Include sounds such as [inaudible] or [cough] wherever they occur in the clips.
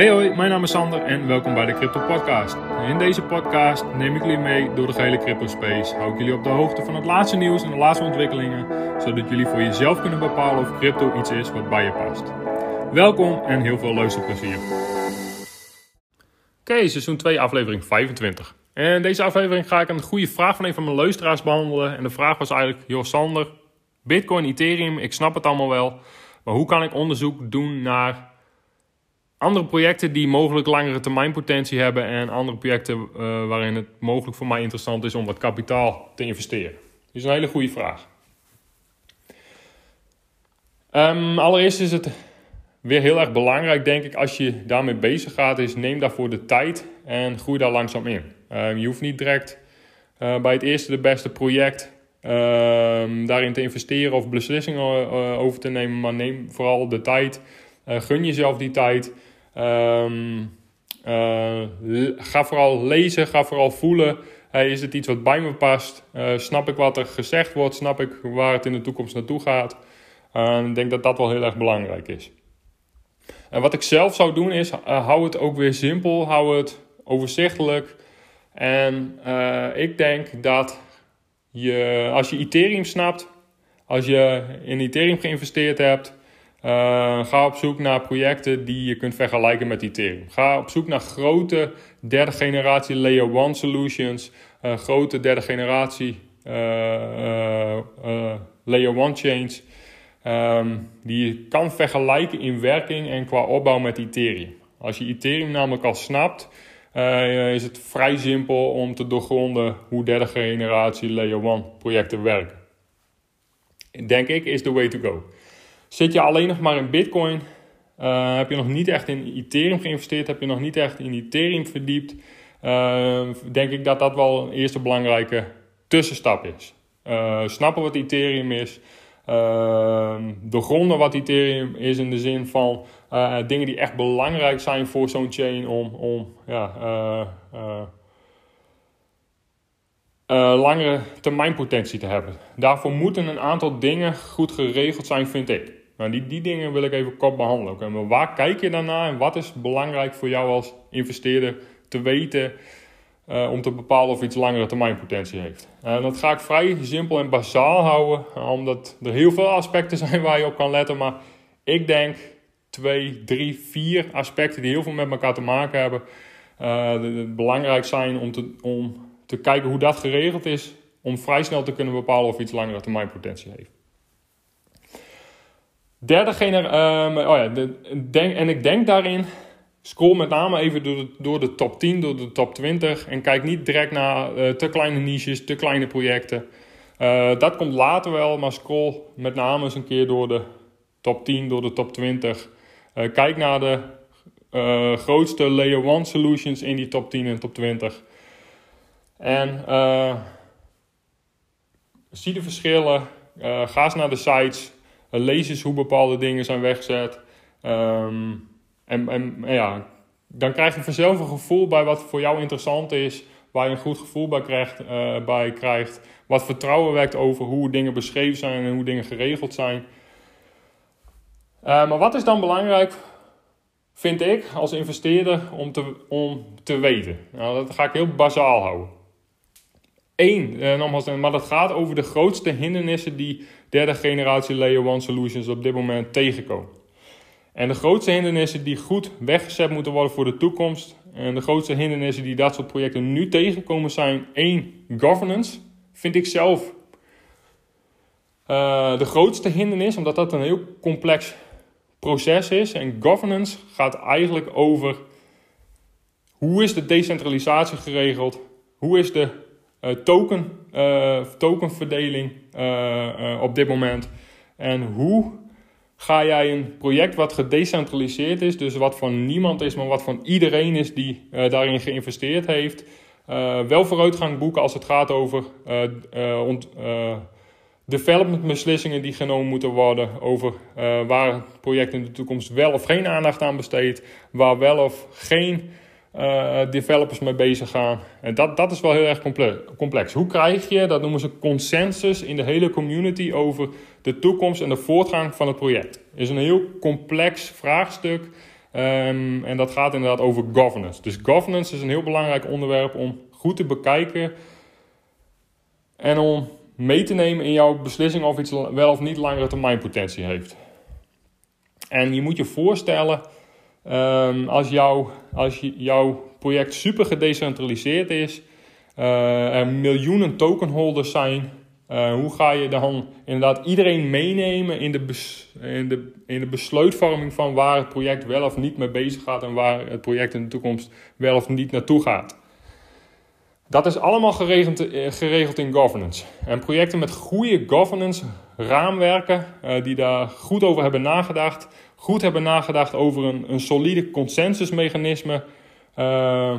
Hey hoi, mijn naam is Sander en welkom bij de Crypto Podcast. In deze podcast neem ik jullie mee door de gehele crypto space. Hou ik jullie op de hoogte van het laatste nieuws en de laatste ontwikkelingen, zodat jullie voor jezelf kunnen bepalen of crypto iets is wat bij je past. Welkom en heel veel luisterplezier. Oké, seizoen 2, aflevering 25. En in deze aflevering ga ik een goede vraag van een van mijn luisteraars behandelen. En de vraag was eigenlijk, joh Sander, Bitcoin, Ethereum, ik snap het allemaal wel. Maar hoe kan ik onderzoek doen naar andere projecten die mogelijk langere termijn potentie hebben en andere projecten uh, waarin het mogelijk voor mij interessant is om wat kapitaal te investeren? Dat is een hele goede vraag. Um, allereerst is het weer heel erg belangrijk, denk ik, als je daarmee bezig gaat, is neem daarvoor de tijd en groei daar langzaam in. Um, je hoeft niet direct uh, bij het eerste de beste project um, daarin te investeren of beslissingen uh, over te nemen, maar neem vooral de tijd. gun jezelf die tijd. Um, uh, ga vooral lezen, ga vooral voelen. Hey, is het iets wat bij me past? Uh, snap ik wat er gezegd wordt? Snap ik waar het in de toekomst naartoe gaat? Uh, ik denk dat dat wel heel erg belangrijk is. En wat ik zelf zou doen is, hou het ook weer simpel, hou het overzichtelijk. En ik denk dat je, als je Ethereum snapt, als je in Ethereum geïnvesteerd hebt, uh, ga op zoek naar projecten die je kunt vergelijken met Ethereum. Ga op zoek naar grote derde generatie layer 1 solutions, uh, grote derde generatie uh, layer 1 chains, um, die je kan vergelijken in werking en qua opbouw met Ethereum. Als je Ethereum namelijk al snapt, is het vrij simpel om te doorgronden hoe derde generatie layer 1 projecten werken. Denk ik is the way to go. Zit je alleen nog maar in Bitcoin? Uh, heb je nog niet echt in Ethereum geïnvesteerd? Heb je nog niet echt in Ethereum verdiept? Uh, denk ik dat dat wel een eerste belangrijke tussenstap is. Uh, snappen wat Ethereum is. doorgronden wat Ethereum is in de zin van dingen die echt belangrijk zijn voor zo'n chain om, om ja, langere termijnpotentie te hebben. Daarvoor moeten een aantal dingen goed geregeld zijn, vind ik. Nou, die, die dingen wil ik even kort behandelen. Okay, maar waar kijk je dan en wat is belangrijk voor jou als investeerder te weten uh, om te bepalen of iets langere termijnpotentie heeft? En uh, dat ga ik vrij simpel en basaal houden, omdat er heel veel aspecten [laughs] zijn waar je op kan letten. Maar ik denk twee, drie, vier aspecten die heel veel met elkaar te maken hebben, uh, belangrijk zijn om te, om te kijken hoe dat geregeld is, om vrij snel te kunnen bepalen of iets langere termijnpotentie heeft. Derde generatie, um, oh ja, de, denk, en ik denk daarin, scroll met name even door de, door de top 10, door de top 20 en kijk niet direct naar uh, te kleine niches, te kleine projecten. Uh, dat komt later wel, maar scroll met name eens een keer door de top 10, door de top 20. Uh, eh, kijk naar de grootste layer 1 solutions in die top 10 en top 20. En zie de verschillen, ga eens naar de sites lees hoe bepaalde dingen zijn weggezet. Um, en, en ja, dan krijg je vanzelf een gevoel bij wat voor jou interessant is. Waar je een goed gevoel bij krijgt. Uh, bij krijgt wat vertrouwen wekt over hoe dingen beschreven zijn en hoe dingen geregeld zijn. Uh, maar wat is dan belangrijk, vind ik als investeerder, om te, om te weten? Nou, dat ga ik heel bazaal houden. Eén, uh, nogmaals, maar dat gaat over de grootste hindernissen die derde generatie Layer 1 solutions op dit moment tegenkomen. En de grootste hindernissen die goed weggezet moeten worden voor de toekomst. En de grootste hindernissen die dat soort projecten nu tegenkomen zijn één, governance. Vind ik zelf uh, de grootste hindernis, omdat dat een heel complex proces is. En governance gaat eigenlijk over hoe is de decentralisatie geregeld? Hoe is de token, uh, tokenverdeling uh, op dit moment. En hoe ga jij een project wat gedecentraliseerd is, dus wat van niemand is, maar wat van iedereen is die daarin geïnvesteerd heeft, wel vooruitgang boeken als het gaat over ont, development beslissingen die genomen moeten worden over waar het project in de toekomst wel of geen aandacht aan besteedt, waar wel of geen uh, developers mee bezig gaan. En dat, dat is wel heel erg complex. Hoe krijg je, dat noemen ze consensus in de hele community over de toekomst en de voortgang van het project? is een heel complex vraagstuk. Ehm, en dat gaat inderdaad over governance. Dus governance is een heel belangrijk onderwerp om goed te bekijken en om mee te nemen in jouw beslissing of iets wel of niet langere termijn potentie heeft. En je moet je voorstellen, um, als, jouw, als jouw project super gedecentraliseerd is, uh, er miljoenen tokenholders zijn, uh, hoe ga je dan inderdaad iedereen meenemen in de, in, de, in de besluitvorming van waar het project wel of niet mee bezig gaat en waar het project in de toekomst wel of niet naartoe gaat? Dat is allemaal geregeld, eh, in governance. En projecten met goede governance raamwerken, die daar goed over hebben nagedacht, goed hebben nagedacht over een, een solide consensusmechanisme, uh,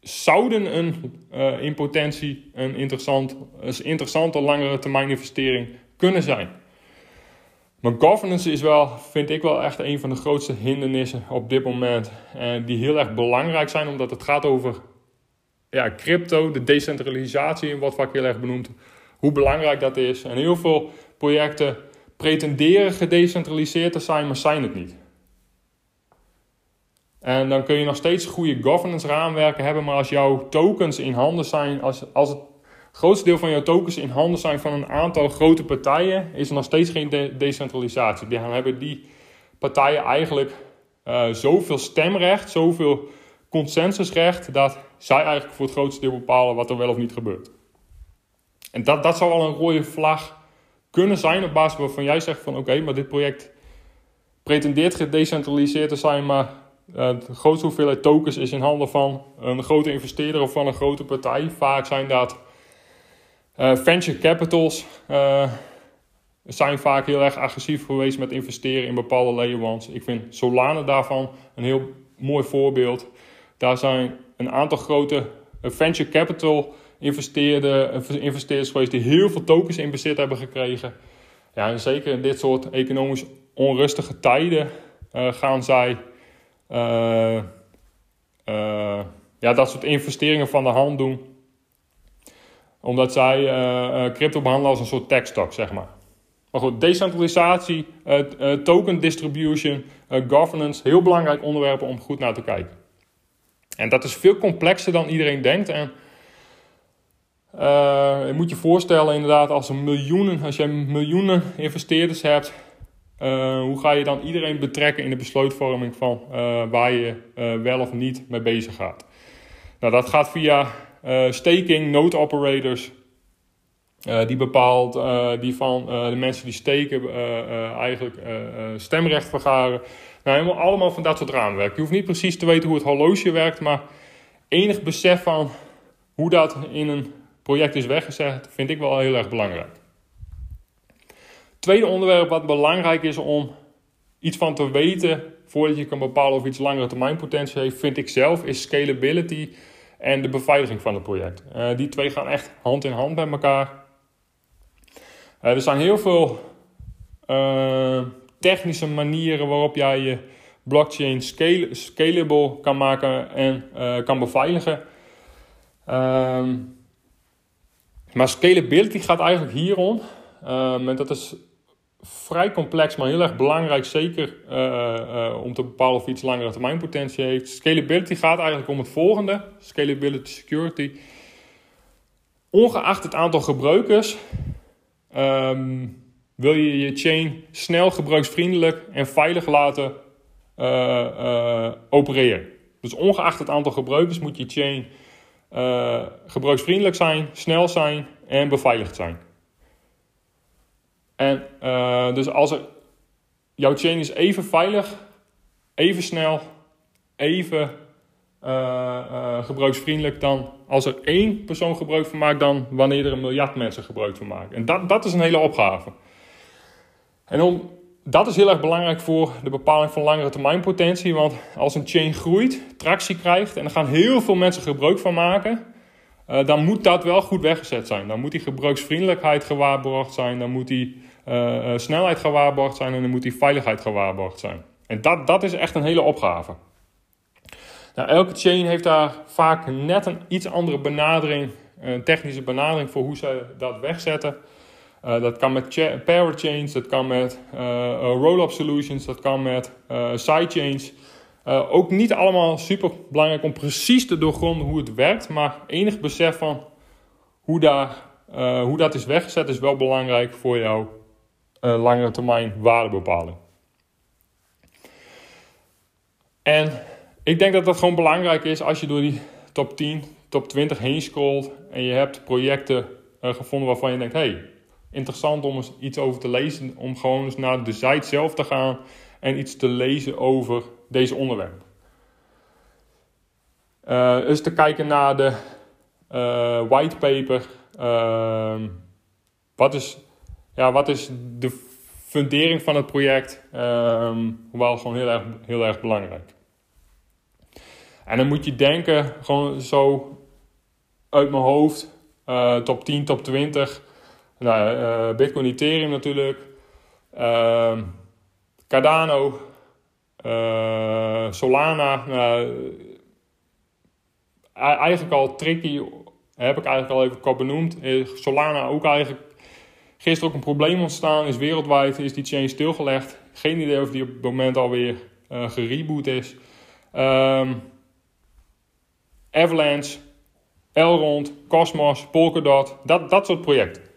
zouden een, uh, in potentie een, interessant, een interessante langere termijn investering kunnen zijn. Maar governance is wel, vind ik wel echt een van de grootste hindernissen op dit moment. En die heel erg belangrijk zijn, omdat het gaat over ja, crypto, de decentralisatie, wat vaak heel erg benoemd. Hoe belangrijk dat is. En heel veel projecten pretenderen gedecentraliseerd te zijn, maar zijn het niet. En dan kun je nog steeds goede governance raamwerken hebben, maar als jouw tokens in handen zijn, als, als het grootste deel van jouw tokens in handen zijn van een aantal grote partijen, is er nog steeds geen decentralisatie. Dan hebben die partijen eigenlijk uh, zoveel stemrecht, zoveel consensusrecht, dat zij eigenlijk voor het grootste deel bepalen wat er wel of niet gebeurt. En dat, dat zou al een rode vlag kunnen zijn op basis waarvan jij zegt van oké, maar dit project pretendeert gedecentraliseerd te zijn, maar uh, de grootste hoeveelheid tokens is in handen van een grote investeerder of van een grote partij. Vaak zijn dat uh, venture capitals. Uh, zijn vaak heel erg agressief geweest met investeren in bepaalde layer Ik vind Solana daarvan een heel mooi voorbeeld. Daar zijn een aantal grote venture capital investeerders geweest die heel veel tokens in bezit hebben gekregen. Ja, en zeker in dit soort economisch onrustige tijden gaan zij uh, uh, ja, dat soort investeringen van de hand doen. Omdat zij crypto behandelen als een soort tech stock, zeg maar. Maar goed, decentralisatie, token distribution, governance, heel belangrijk onderwerpen om goed naar te kijken. En dat is veel complexer dan iedereen denkt. En je moet je voorstellen, inderdaad, als, een miljoenen, als je miljoenen investeerders hebt, uh, hoe ga je dan iedereen betrekken in de besluitvorming van uh, waar je wel of niet mee bezig gaat? Nou, dat gaat via staking, node operators. die bepaalt, die van de mensen die steken eigenlijk stemrecht vergaren. Nou, helemaal allemaal van dat soort raamwerk. Je hoeft niet precies te weten hoe het horloge werkt, maar enig besef van hoe dat in een project is weggezet, vind ik wel heel erg belangrijk. Tweede onderwerp wat belangrijk is om iets van te weten voordat je kan bepalen of iets langere termijn potentie heeft, vind ik zelf, is scalability en de beveiliging van het project. Uh, die twee gaan echt hand in hand met elkaar. Uh, er zijn heel veel uh, technische manieren waarop jij je blockchain scalable kan maken en kan beveiligen. Ehm, maar scalability gaat eigenlijk hierom. Um, en dat is vrij complex, maar heel erg belangrijk. Zeker uh, uh, om te bepalen of iets langere termijn potentie heeft. Scalability gaat eigenlijk om het volgende: scalability security. Ongeacht het aantal gebruikers, um, wil je je chain snel gebruiksvriendelijk en veilig laten opereren. Dus ongeacht het aantal gebruikers moet je chain gebruiksvriendelijk zijn, snel zijn en beveiligd zijn. En uh, dus als er, jouw chain is even veilig, even snel, even uh, gebruiksvriendelijk dan als er één persoon gebruik van maakt dan wanneer er een miljard mensen gebruik van maken. En dat, dat is een hele opgave. En om, dat is heel erg belangrijk voor de bepaling van langere termijn potentie. Want als een chain groeit, tractie krijgt en er gaan heel veel mensen gebruik van maken, uh, dan moet dat wel goed weggezet zijn. Dan moet die gebruiksvriendelijkheid gewaarborgd zijn. Dan moet die uh, snelheid gewaarborgd zijn. En dan moet die veiligheid gewaarborgd zijn. En dat, dat is echt een hele opgave. Nou, elke chain heeft daar vaak net een iets andere benadering, een technische benadering voor hoe ze dat wegzetten. Dat kan met parachains, dat kan met roll-up solutions, dat kan met sidechains. ook niet allemaal super belangrijk om precies te doorgronden hoe het werkt, maar enig besef van hoe, daar, hoe dat is weggezet is wel belangrijk voor jouw langere termijn waardebepaling. En ik denk dat dat gewoon belangrijk is als je door die top 10, top 20 heen scrolt en je hebt projecten uh, gevonden waarvan je denkt: hey, interessant om eens iets over te lezen, om gewoon eens naar de site zelf te gaan en iets te lezen over deze onderwerp. Uh, eens te kijken naar de uh, whitepaper. Uh, wat, is, ja, wat is de fundering van het project? Um, wel gewoon heel erg, heel erg belangrijk. En dan moet je denken, gewoon zo uit mijn hoofd, uh, top 10, top 20. Nou, uh, Bitcoin Ethereum natuurlijk. Uh, Cardano. Uh, Solana. eigenlijk al tricky. Heb ik eigenlijk al even benoemd. Solana ook eigenlijk. Gisteren ook een probleem ontstaan. Is wereldwijd is die chain stilgelegd. Geen idee of die op het moment alweer gereboot is. Um, Avalanche, Elrond, Cosmos, Polkadot, dat, dat soort projecten.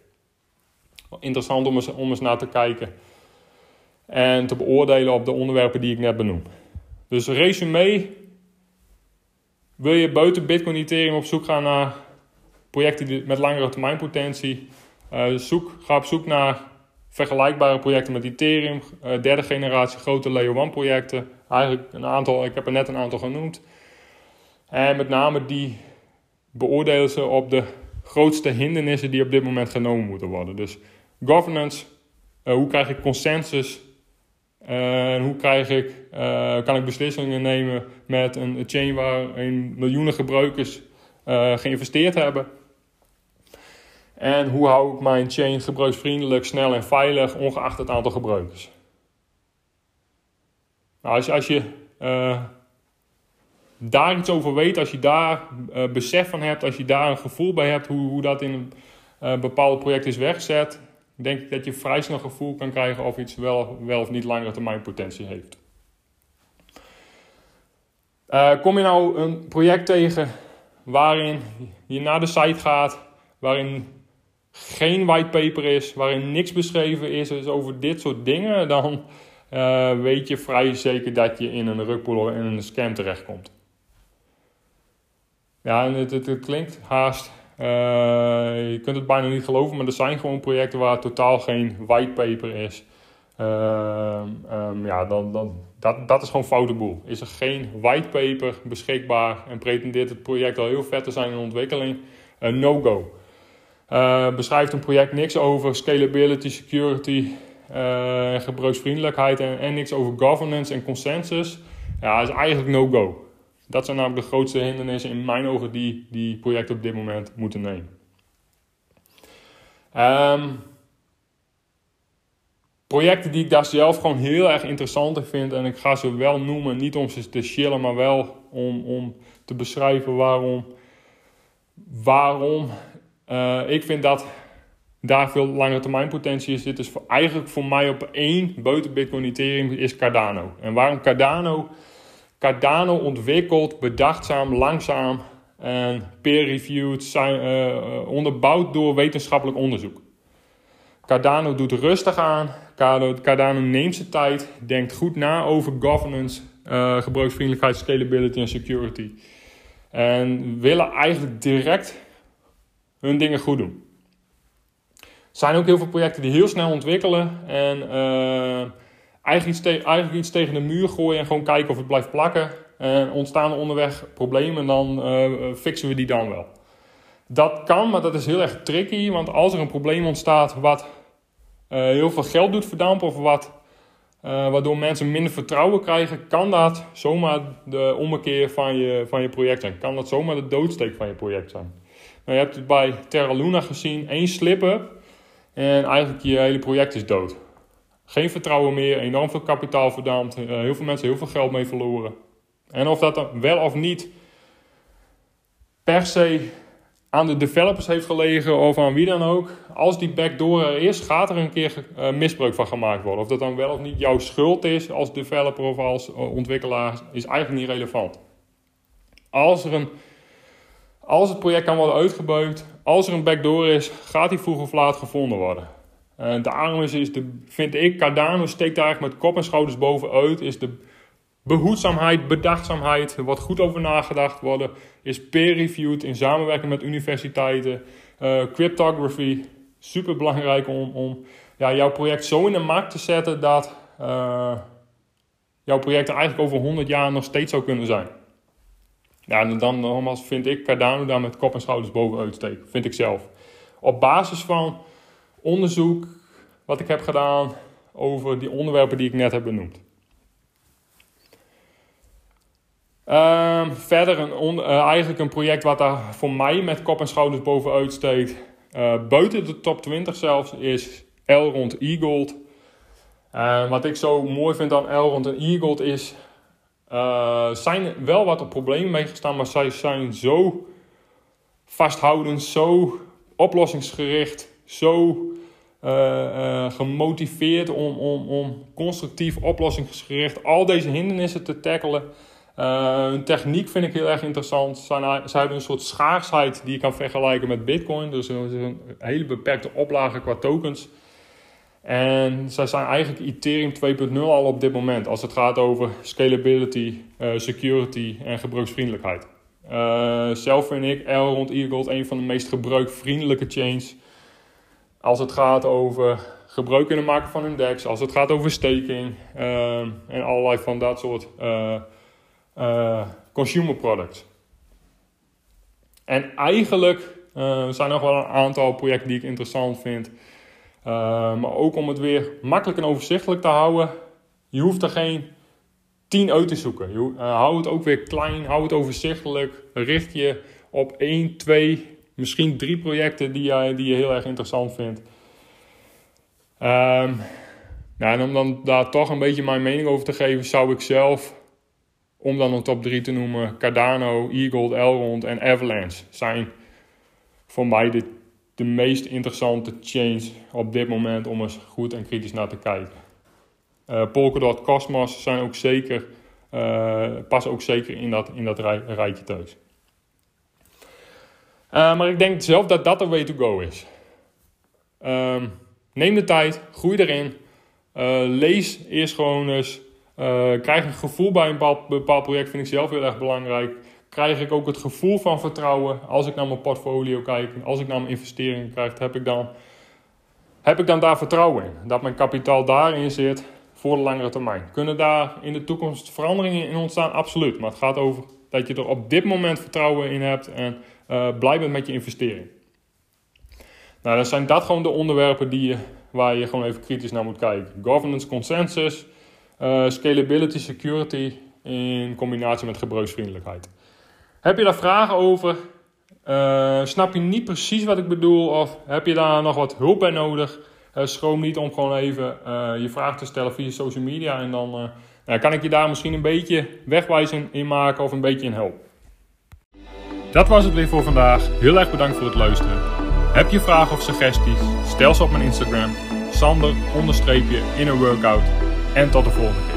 Interessant om eens, om eens naar te kijken en te beoordelen op de onderwerpen die ik net benoem. Dus resume, wil je buiten Bitcoin Ethereum op zoek gaan naar projecten met langere termijn potentie, uh, zoek, ga op zoek naar vergelijkbare projecten met Ethereum, uh, derde generatie grote Layer 1 projecten. Eigenlijk een aantal, ik heb er net een aantal genoemd. En met name die beoordelen ze op de grootste hindernissen die op dit moment genomen moeten worden. Dus governance, uh, hoe krijg ik consensus? Uh, hoe krijg ik, uh, kan ik beslissingen nemen met een chain waarin miljoenen gebruikers geïnvesteerd hebben? En hoe hou ik mijn chain gebruiksvriendelijk, snel en veilig, ongeacht het aantal gebruikers? Nou, als, als je daar iets over weet, als je daar besef van hebt, als je daar een gevoel bij hebt hoe, hoe dat in een bepaald project is weggezet, denk ik dat je vrij snel gevoel kan krijgen of iets wel, wel of niet langere termijn potentie heeft. Uh, kom je nou een project tegen waarin je naar de site gaat, waarin geen whitepaper is, waarin niks beschreven is, is over dit soort dingen, dan weet je vrij zeker dat je in een rugpool of in een scam terechtkomt. Ja, en het, klinkt haast. Uh, je kunt het bijna niet geloven, maar er zijn gewoon projecten waar totaal geen whitepaper is. Uh, um, ja, dan, dan, dat, dat is gewoon foute boel. Is er geen whitepaper beschikbaar en pretendeert het project al heel vet te zijn in ontwikkeling? Uh, no-go. Uh, beschrijft een project niks over scalability, security, gebruiksvriendelijkheid en, en niks over governance en consensus. Ja, is eigenlijk no-go. Dat zijn namelijk de grootste hindernissen in mijn ogen die, die projecten op dit moment moeten nemen. Um, projecten die ik daar zelf gewoon heel erg interessant in vind. En ik ga ze wel noemen, niet om ze te chillen, maar wel om, om te beschrijven waarom. Waarom uh, ik vind dat daar veel langere termijn potentie is. Dit is eigenlijk voor mij op één buiten Bitcoin Ethereum is Cardano. En waarom Cardano? Cardano ontwikkeld, bedachtzaam, langzaam en peer-reviewed, zijn, uh, onderbouwd door wetenschappelijk onderzoek. Cardano doet rustig aan, Cardano neemt zijn tijd, denkt goed na over governance, uh, gebruiksvriendelijkheid, scalability en security. En willen eigenlijk direct hun dingen goed doen. Er zijn ook heel veel projecten die heel snel ontwikkelen en eigenlijk iets, tegen de muur gooien en gewoon kijken of het blijft plakken. En ontstaan er onderweg problemen, dan uh, fixen we die dan wel. Dat kan, maar dat is heel erg tricky. Want als er een probleem ontstaat wat heel veel geld doet verdampen of wat, waardoor mensen minder vertrouwen krijgen, kan dat zomaar de ommekeer van je, van je project zijn. Kan dat zomaar de doodsteek van je project zijn. Nou, je hebt het bij Terra Luna gezien, één slip en eigenlijk je hele project is dood. Geen vertrouwen meer, enorm veel kapitaal verdampt, uh, heel veel mensen heel veel geld mee verloren. En of dat dan wel of niet per se aan de developers heeft gelegen of aan wie dan ook. Als die backdoor er is, gaat er een keer uh, misbruik van gemaakt worden. Of dat dan wel of niet jouw schuld is als developer of als uh, ontwikkelaar, is eigenlijk niet relevant. Als, er een, als het project kan worden uitgebuit, als er een backdoor is, gaat die vroeg of laat gevonden worden. En daarom is, is de, vind ik, Cardano steekt daar eigenlijk met kop en schouders bovenuit. Is de behoedzaamheid, bedachtzaamheid, wordt goed over nagedacht worden. Is peer-reviewed in samenwerking met universiteiten. Uh, cryptography, super belangrijk om, om ja, jouw project zo in de markt te zetten dat uh, jouw project eigenlijk over 100 jaar nog steeds zou kunnen zijn. Ja, en dan nogmaals vind ik Cardano daar met kop en schouders bovenuit steken, vind ik zelf. Op basis van onderzoek wat ik heb gedaan over die onderwerpen die ik net heb benoemd. Uh, verder een uh, eigenlijk een project wat daar voor mij met kop en schouders bovenuit steekt. Uh, buiten de top 20 zelfs is Elrond E-Gold. Uh, wat ik zo mooi vind aan Elrond en E-Gold is... zijn wel wat problemen meegestaan, maar zij zijn zo vasthoudend, zo oplossingsgericht, zo gemotiveerd om, om, om constructief oplossingsgericht al deze hindernissen te tackelen... Uh, hun techniek vind ik heel erg interessant. Ze hebben een soort schaarsheid die je kan vergelijken met Bitcoin. Dus een hele beperkte oplage qua tokens. En zij zijn eigenlijk Ethereum 2.0 al op dit moment als het gaat over scalability, security en gebruiksvriendelijkheid. Zelf vind ik Elrond Eagle een van de meest gebruikvriendelijke chains. Als het gaat over gebruik kunnen maken van hun DEX, als het gaat over staking en allerlei van dat soort uh, consumer products. En eigenlijk uh, zijn nog wel een aantal projecten die ik interessant vind. Maar ook om het weer makkelijk en overzichtelijk te houden. Je hoeft er geen 10 uit te zoeken. Je, hou het ook weer klein, hou het overzichtelijk. Richt je op 1, 2, misschien 3 projecten die je, die je heel erg interessant vindt. Um, nou, en om dan daar toch een beetje mijn mening over te geven, zou ik zelf om dan een top 3 te noemen, Cardano, Eagle, Elrond en Avalanche zijn voor mij de, de meest interessante chains op dit moment om eens goed en kritisch naar te kijken. Uh, Polkadot, Cosmos zijn ook zeker, uh, passen ook zeker in dat, in dat rij, rijtje thuis. Uh, maar ik denk zelf dat dat de way to go is. Um, neem de tijd, groei erin. lees eerst gewoon eens uh, krijg een gevoel bij een bepaald, bepaald, project, vind ik zelf heel erg belangrijk. Krijg ik ook het gevoel van vertrouwen als ik naar mijn portfolio kijk, als ik naar mijn investeringen kijk, heb ik dan, heb ik dan daar vertrouwen in. Dat mijn kapitaal daarin zit voor de langere termijn. Kunnen daar in de toekomst veranderingen in ontstaan? Absoluut. Maar het gaat over dat je er op dit moment vertrouwen in hebt en uh, blij bent met je investering. Nou, dan zijn dat gewoon de onderwerpen die je, waar je gewoon even kritisch naar moet kijken. Governance consensus, uh, scalability, security in combinatie met gebruiksvriendelijkheid. Heb je daar vragen over? Uh, snap je niet precies wat ik bedoel? Of heb je daar nog wat hulp bij nodig? Schroom niet om gewoon even je vraag te stellen via social media. En dan nou, kan ik je daar misschien een beetje wegwijzen in maken of een beetje in helpen. Dat was het weer voor vandaag. Heel erg bedankt voor het luisteren. Heb je vragen of suggesties? Stel ze op mijn Instagram. Sander onderstreepje in een workout. En tot de volgende keer.